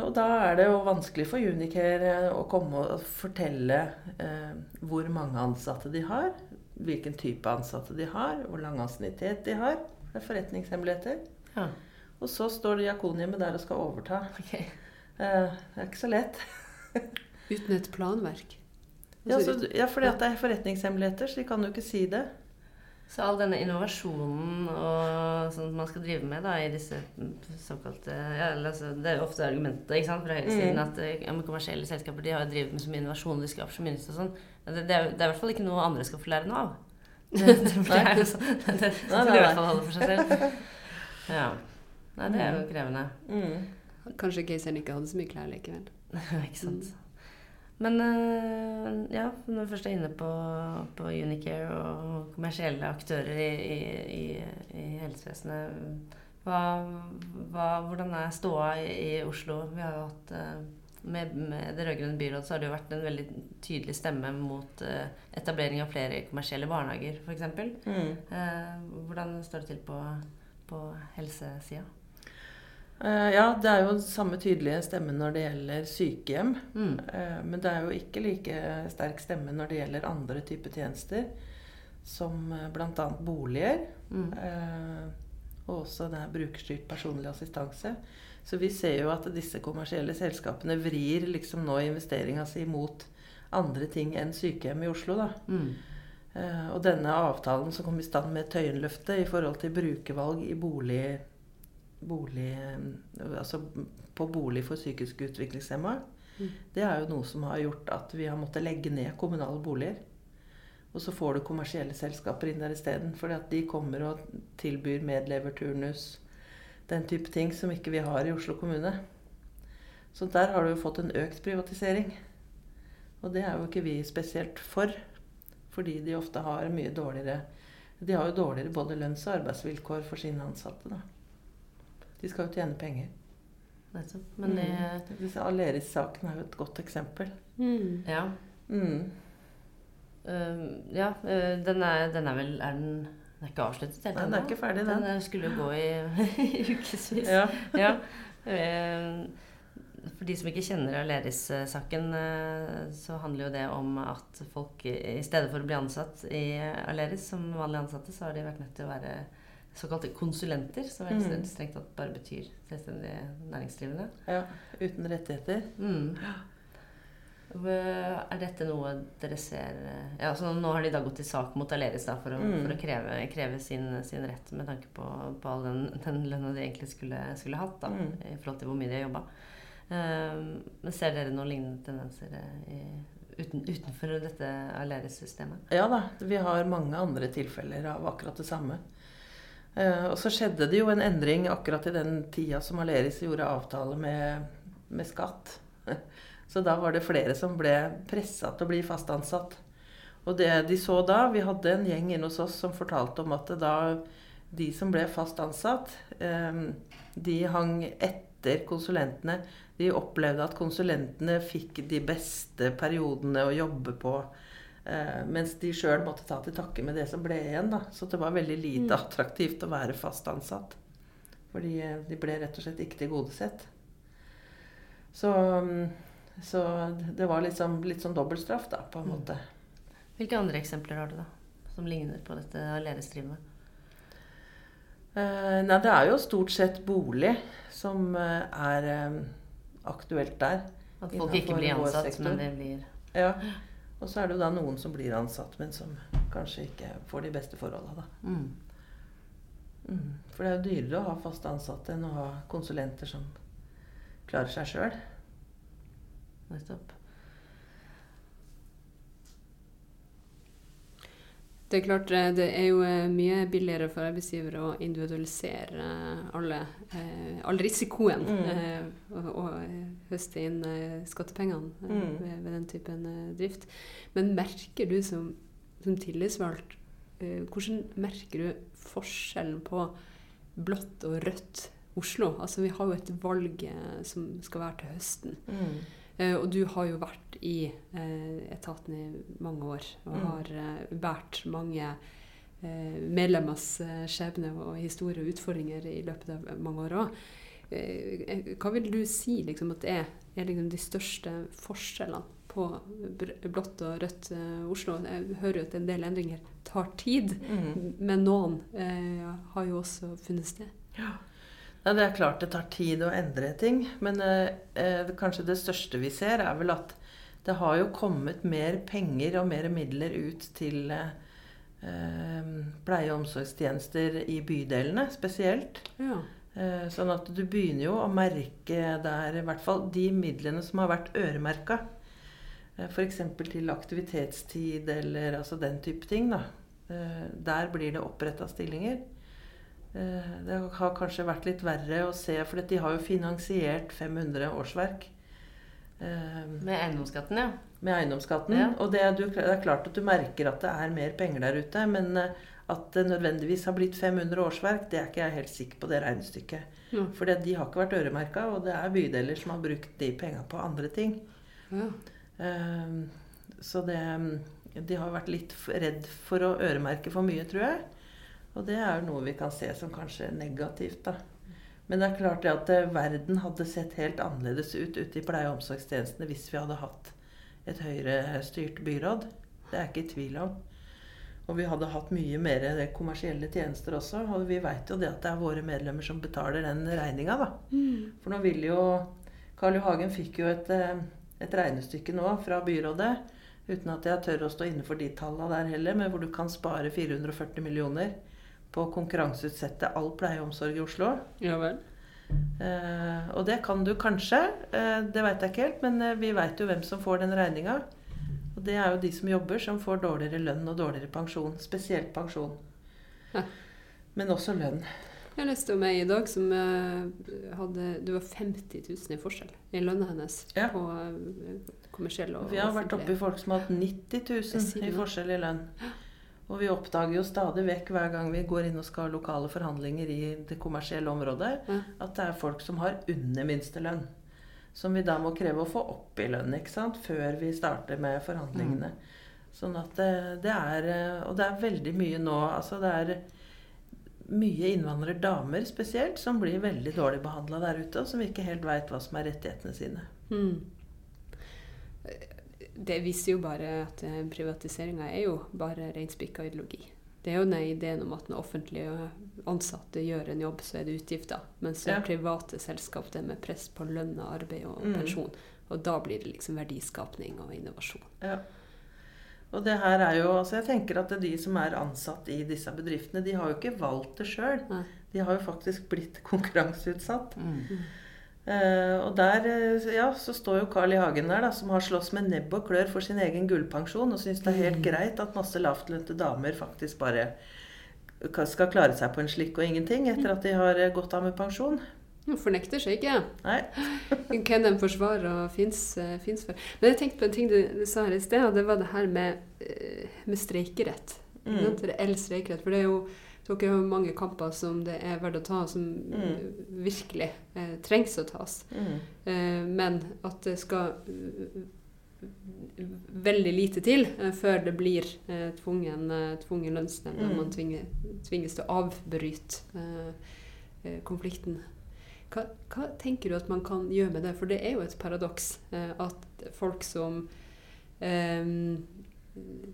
Og da er det jo vanskelig for Unicare å komme og fortelle eh, hvor mange ansatte de har, hvilken type ansatte de har, hvor lang ansiennitet de har. Det er forretningshemmeligheter. Ja. Og så står Diakonhjemmet der og skal overta. Okay. Eh, det er ikke så lett. Uten et planverk? Ja, så, ja fordi at det er forretningshemmeligheter, så de kan jo ikke si det. Så all denne innovasjonen og sånn man skal drive med da, i disse såkalte ja, altså, Det er jo ofte argumentet ikke sant, fra høyresiden mm. at ja, kommersielle selskaper de har drevet med så mye innovasjon, de skaper så mye nytt og sånn. Det, det, er, det, er i hvert fall ikke noe andre skal få lære noe av. det, det, er sånn, det, det skal de i hvert fall holde for seg selv. Ja. Nei, det er jo krevende. Mm. Kanskje keiseren ikke hadde så mye klær likevel. ikke sant. Mm. Men eh, ja, når vi først er inne på, på Unicare og kommersielle aktører i, i, i helsevesenet hva, hva, Hvordan er ståa i, Oslo? Vi har jo hatt eh, med, med det rød-grønne byrådet så har det jo vært en veldig tydelig stemme mot uh, etablering av flere kommersielle barnehager, f.eks. Mm. Hvordan står det til på, på helsesida? Uh, ja, det er jo samme tydelige stemme når det gjelder sykehjem. Mm. Uh, men det er jo ikke like sterk stemme når det gjelder andre typer tjenester. Som uh, bl.a. boliger. Mm. og også det er brukerstyrt personlig assistanse. Så vi ser jo at disse kommersielle selskapene vrir liksom nå investeringa si mot andre ting enn sykehjem i Oslo. da. Mm. og denne avtalen som kom i stand med Tøyenløftet i forhold til brukervalg i bolig bolig, altså på bolig for psykisk utviklingshemma, mm. det er jo noe som har gjort at vi har måttet legge ned kommunale boliger. Og så får du kommersielle selskaper inn der isteden. Fordi at de kommer og tilbyr medleverturnus, den type ting som ikke vi har i Oslo kommune. Så der har du jo fått en økt privatisering. Og det er jo ikke vi spesielt for. Fordi de ofte har mye dårligere De har jo dårligere både lønns- og arbeidsvilkår for sine ansatte. da. De skal jo tjene penger. Nettopp. Men det mm. Aleris-saken er jo et godt eksempel. Mm. Ja. Mm. Uh, ja, uh, den, er, den, er, vel er den, den er ikke avsluttet helt ennå? Den er ikke ferdig, den. Den skulle jo gå i, i ukevis. Ja. ja. Uh, for de som ikke kjenner Aleris-saken, så handler jo det om at folk i stedet for å bli ansatt i Aleris som vanlige ansatte, så har de vært nødt til å være såkalte konsulenter, som mm. strengt tatt bare betyr selvstendig næringsdrivende. Ja, Uten rettigheter. Mm. Er dette noe dere ser ja, så Nå har de da gått til sak mot Aleris da, for å, mm. for å kreve, kreve sin, sin, rett med tanke på, på all den, den lønna de egentlig skulle, skulle hatt da, mm. i forhold til hvor mye de har jobba. Um, men ser dere noen lignende tendenser i, uten, utenfor dette Aleris-systemet? Ja da, vi har mange andre tilfeller av akkurat det samme. Uh, og så skjedde det jo en endring akkurat i den tida som Aleris gjorde avtale med, med skatt. Så da var det flere som ble pressa til å bli fast ansatt. Og det de så da Vi hadde en gjeng inne hos oss som fortalte om at da de som ble fast ansatt, eh, de hang etter konsulentene. De opplevde at konsulentene fikk de beste periodene å jobbe på. Eh, mens de sjøl måtte ta til takke med det som ble igjen. Da. Så det var veldig lite mm. attraktivt å være fast ansatt. Fordi eh, de ble rett og slett ikke tilgodesett. Så mm, så det var liksom, litt sånn dobbeltstraff, da, på en mm. måte. Hvilke andre eksempler har du, da? Som ligner på dette alenestrivet? Eh, nei, det er jo stort sett bolig som eh, er eh, aktuelt der. At folk ikke blir ansatt, men det blir Ja. Og så er det jo da noen som blir ansatt, men som kanskje ikke får de beste forholda, da. Mm. Mm. For det er jo dyrere å ha fast ansatte enn å ha konsulenter som klarer seg sjøl. Nettopp. Det er klart, eh, det er jo eh, mye billigere for arbeidsgivere å individualisere alle, eh, all risikoen mm. og, og, høste inn skattepengene mm. ved, ved, den typen drift. Men merker du som, som tillitsvalgt Hvordan merker du forskjellen på blått og rødt Oslo? Altså, vi har jo et valg som skal være til høsten. Mm. Uh, og du har jo vært i uh, etaten i mange år og mm. har båret mange medlemmers skjebne og historie og utfordringer i løpet av mange år òg. hva vil du si liksom, at er, er liksom de største forskjellene på blått og rødt Oslo? Jeg hører jo at en del endringer tar tid, mm. men noen har jo også funnet sted. Ja. Ja, det er klart det tar tid å endre ting. Men eh, eh, kanskje det største vi ser, er vel at det har jo kommet mer penger og mer midler ut til eh, pleie- og omsorgstjenester i bydelene spesielt. Ja. Eh, sånn at du begynner jo å merke der i hvert fall de midlene som har vært øremerka. Eh, F.eks. til aktivitetstid eller altså den type ting. da. Eh, der blir det oppretta stillinger. Eh, det har kanskje vært litt verre å se, for de har jo finansiert 500 årsverk. Eh, med eiendomsskatten, ja. Med eiendomsskatten. Ja. Og det, det, er klart at du merker at det er mer penger der ute. Men eh, at det nødvendigvis har blitt 500 årsverk, det er ikke jeg helt sikker på det regnestykket. Ja. For de har ikke vært øremerka, og det er bydeler som har brukt de penga på andre ting. Ja. Så det De har vært litt redd for å øremerke for mye, tror jeg. Og det er jo noe vi kan se som kanskje negativt, da. Men det er klart det at eh, verden hadde sett helt annerledes ut ute i pleie- og omsorgstjenestene hvis vi hadde hatt et høyrestyrt byråd. Det er jeg ikke i tvil om. Og vi hadde hatt mye mer kommersielle tjenester også. Og vi veit jo det at det er våre medlemmer som betaler den regninga, da. Mm. For nå vil jo Karl Johagen fikk jo et, eh, et regnestykke nå fra byrådet uten at jeg tør å stå inne for de tallene der heller, men hvor du kan spare 440 millioner på å konkurranseutsette all pleie og omsorg i Oslo. Ja vel. Eh, og det kan du kanskje. Eh, det veit jeg ikke helt, men eh, vi veit jo hvem som får den regninga. Og det er jo de som jobber, som får dårligere lønn og dårligere pensjon. Spesielt pensjon. Ja. Men også lønn. Jeg leste om ei i dag som uh, hadde Det var 50 000 i forskjell i lønna hennes ja. på uh, kommersiell og Vi har vært oppe i folk som har hatt 90 000 i forskjell i lønn. Og vi oppdager jo stadig vekk hver gang vi går inn og skal ha lokale forhandlinger i det kommersielle området, ja. at det er folk som har under minstelønn. Som vi da må kreve å få opp i lønn ikke sant? før vi starter med forhandlingene. Mm. Sånn at det, det, er Og det er veldig mye nå. Altså det er mye innvandrerdamer spesielt som blir veldig dårlig behandla der ute, og som ikke helt veit hva som er rettighetene sine. Mm. Det viser jo bare at eh, privatiseringa er jo bare reinspikka ideologi. Det er jo den ideen om at når offentlige ansatte gjør en jobb, så er det utgifter. Mens ja. private selskap det er med press på lønn og arbeid og mm. pensjon. Og da blir det liksom verdiskapning og innovasjon. Ja. Og det her er jo, altså jeg tenker at de som er ansatt i disse bedriftene, de har jo ikke valgt det sjøl. De har jo faktisk blitt konkurranseutsatt. Mm. Uh, og der eh, ja, så står jo Carl I. Hagen der, da, som har slåss med nebb og klør for sin egen gullpensjon, og syns det er helt mm. greit at masse lavtlønte damer faktisk bare skal klare seg på en slikk og ingenting etter at de har eh, gått av med pensjon. Hun fornekter seg ikke. Nei. Hvem de forsvarer fins for. Men jeg tenkte på en ting du, du, sa her i sted, og det var det her med, med streikerett. Mm. Reell streikerett. For det er jo dere har mange kamper som det er verdt å ta, som mm. virkelig eh, trengs å tas. Mm. Eh, men at det skal uh, veldig lite til uh, før det blir uh, tvungen, tvungen lønnsnemnd, mm. og man tvinger, tvinges til å avbryte konflikten. Hva, hva, tenker du at man kan gjøre med det? For det er jo et paradoks at folk som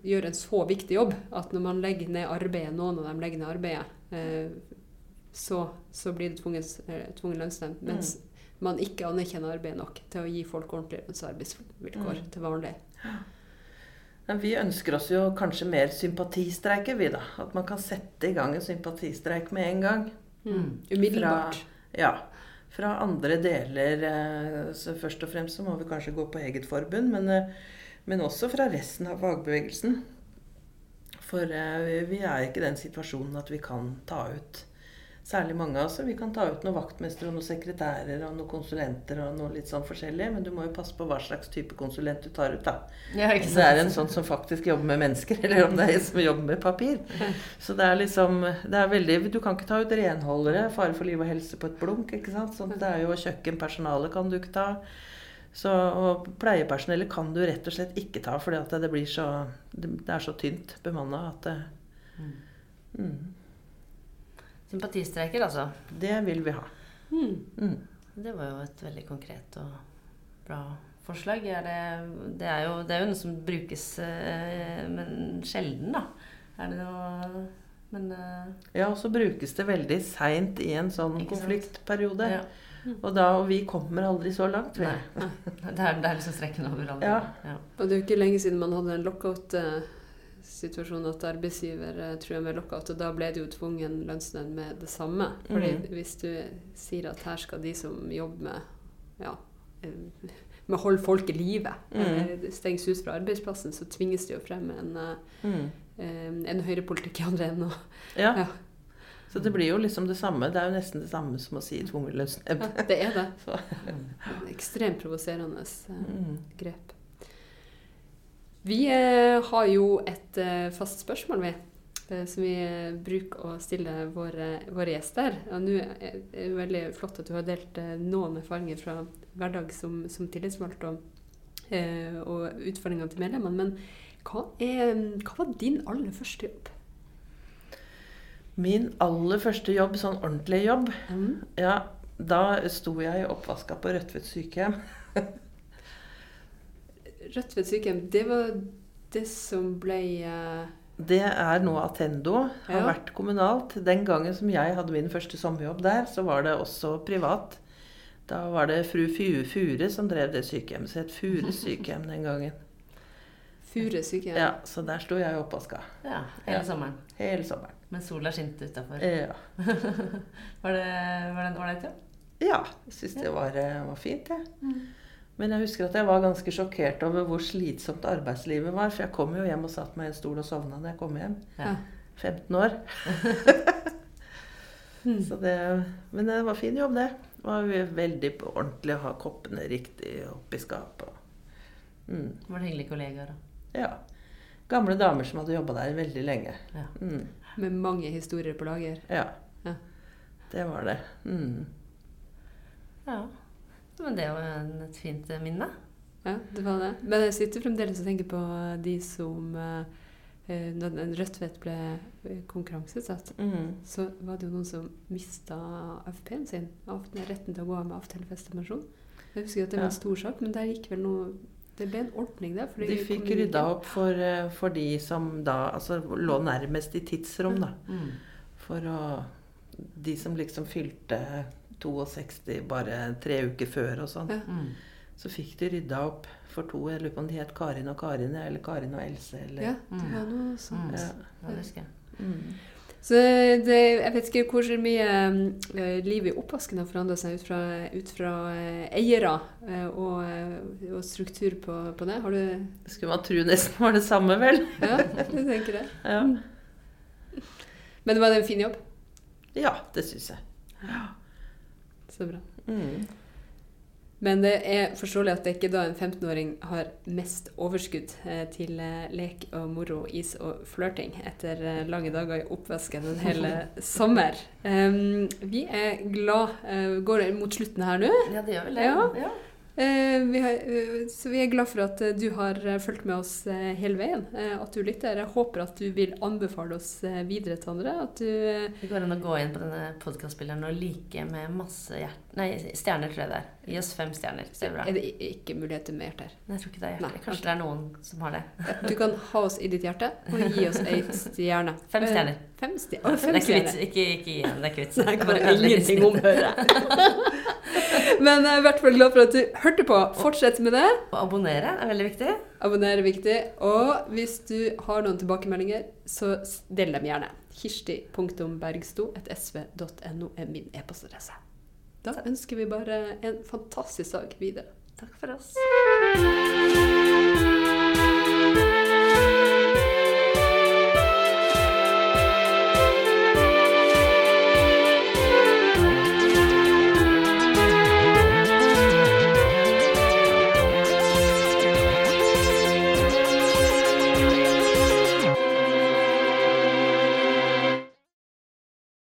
gjør en så viktig jobb at når man legger ned arbeidet, noen av dem legger ned arbeidet, eh, så, så, blir det tvungen, eh, tvungen lønnsnemnd. Mm. Mens mm. man ikke anerkjenner arbeidet nok til å gi folk ordentlige lønns- og arbeidsvilkår mm. til vanlig. Men vi ønsker oss jo kanskje mer sympatistreiker, vi da. At man kan sette i gang en sympatistreik med en gang. Mm. Umiddelbart. Fra, ja. Fra andre deler eh, så Først og fremst så må vi kanskje gå på eget forbund, men men også fra resten av fagbevegelsen. For eh, vi er ikke i den situasjonen at vi kan ta ut særlig mange av oss. Vi kan ta ut noen vaktmestere og noen sekretærer og noen konsulenter og noe litt sånn forskjellig. Men du må jo passe på hva slags type konsulent du tar ut, da. Ja, om det er en sånn som faktisk jobber med mennesker, eller om det er en som jobber med papir. Så det er liksom det er veldig, Du kan ikke ta ut renholdere, fare for liv og helse på et blunk. ikke sant? Så det er jo kjøkkenpersonalet kan du ikke ta. Så, og pleiepersonellet kan du rett og slett ikke ta, fordi at det, blir så, det er så tynt bemanna at det, mm. Mm. Sympatistreiker, altså? Det vil vi ha. Mm. mm. Det var jo et veldig konkret og bra forslag. Er det, det, er jo, det, er jo, noe som brukes, eh, men sjelden, da. Er det noe Men eh, Ja, og så brukes det veldig seint i en sånn konfliktperiode. Ja. Og, da, og vi kommer aldri så langt. Nei. Det er, det er liksom strekken over aldri. Ja. ja. Og det er jo ikke lenge siden man hadde en lockout-situasjon at arbeidsgiver eh, truer med lockout, og da ble det jo tvungen lønnsnevnd med det samme. Fordi mm. hvis du sier at her skal de som jobber med ja, eh, med å holde folk i live, mm. stenges ut fra arbeidsplassen, så tvinges de jo frem en, mm. en høyrepolitikk i andre enden. Ja. ja. Så det blir jo liksom det samme. Det er jo nesten det samme som å si tvungen lønnsnemnd. Ja, det er det. Ekstremt provoserende eh, mm. grep. Vi eh, har jo et eh, fast spørsmål, vi. Som vi bruker å stille våre, våre gjester. Og nå er det veldig flott at du har delt noen erfaringer fra hverdag som, som tillitsvalgt og, og utfordringene til medlemmene. Men hva, er, hva var din aller første jobb? Min aller første jobb, sånn ordentlig jobb, mm. ja, da sto jeg i oppvaska på Rødtvet sykehjem. Rødtvet sykehjem, det var det som ble uh... Det er nå Atendo. Har ja. vært kommunalt. Den gangen som jeg hadde min første sommerjobb der, så var det også privat. Da var det fru Fure som drev det sykehjemmet. Så het Fure sykehjem den gangen. Fure sykehjem? Ja, så der sto jeg i oppvaska. Ja, hele ja. sommeren. Hele sommeren. Men sola skinte utafor. Ja. var, det, var det en ålreit jobb? Ja, jeg syns det var, eh, var fint, jeg. Ja. Mm. Men jeg husker at jeg var ganske sjokkert over hvor slitsomt arbeidslivet var. For jeg kom jo hjem og satt meg i en stol og sovna da jeg kom hjem. Ja. 15 år. det, men det var fin jobb, det. Det var veldig ordentlig å ha koppene riktig oppi skapet. Mm. Var det hyggelige kollegaer, da? Ja. Gamle damer som hadde jobba der veldig lenge. Ja. Mm. Med mange historier på lager. Ja. ja. Det var det. Mm. Ja. Men det var jo et fint minne. Ja, det var det. Men jeg sitter fremdeles og tenker på de som når eh, da Rødtvet ble eh, konkurranseutsatt, Mm. så var det jo noen som mista AFP-en sin. av- Retten til å gå av med avtalefestet pensjon. Jeg husker at det var en stor sak, men der gikk vel noe Det ble en ordning der. fordi De fikk kommunen- rydda opp for, eh, for de som da altså, lå nærmest i tidsrom, da. Mm. For å De som liksom fylte 62 bare tre uker før og sånn. Ja. Mm. Så fikk de rydda opp for to. Jeg lurer på om de het Karin og Karin, eller Karin og Else, eller Ja, det var noe sånt. Mm. Ja. Ja, det. Mm. Så det, jeg vet ikke hvor mye eh, livet i oppvasken har forandra seg ut fra, ut fra eh, eiere eh, og, og struktur på, på det. Har du Skulle man tro nesten var det samme, vel? Ja, jeg tenker det. Ja, Men det en fin jobb. ja det syns jeg. Så bra. Mm. Men det er forståelig at det ikke da en 15-åring har mest overskudd eh, til eh, lek og moro, is og flørting etter eh, lange dager i oppvasken en hel sommer. Um, vi er glad Går Går mot slutten her nå. Ja, det gjør vel det. Ja. Eh, vi har, eh, så vi er glad for at eh, du har eh, fulgt med oss eh, hele veien. eh, at du lytter. Jeg håper at du vil anbefale oss eh, videre til andre. At du eh, Det går an å gå inn på denne podkastspilleren og like med masse hjert... Nei, stjerner tror jeg det er. Gi oss fem stjerner. Det er bra. Er det ikke mulighet til mer der? Jeg tror ikke det er Nei. Kanskje det er noen som har det. Du kan ha oss i ditt hjerte og gi oss ei stjerne. Fem Eh, stjerner. Fem, stjerner. det er ikke vits. Ikke, ikke gi den. Det er ikke vits. Nei, bare ingenting om snittet. Men jeg er i hvert fall glad for at du hørte på. Fortsett med det. Og abonnere er veldig viktig. Abonnere er viktig. Og hvis du har noen tilbakemeldinger, så del dem gjerne. Kirsti.bergsto.sv.no er min e-postadresse. Da ønsker vi bare en fantastisk dag videre. Takk for oss.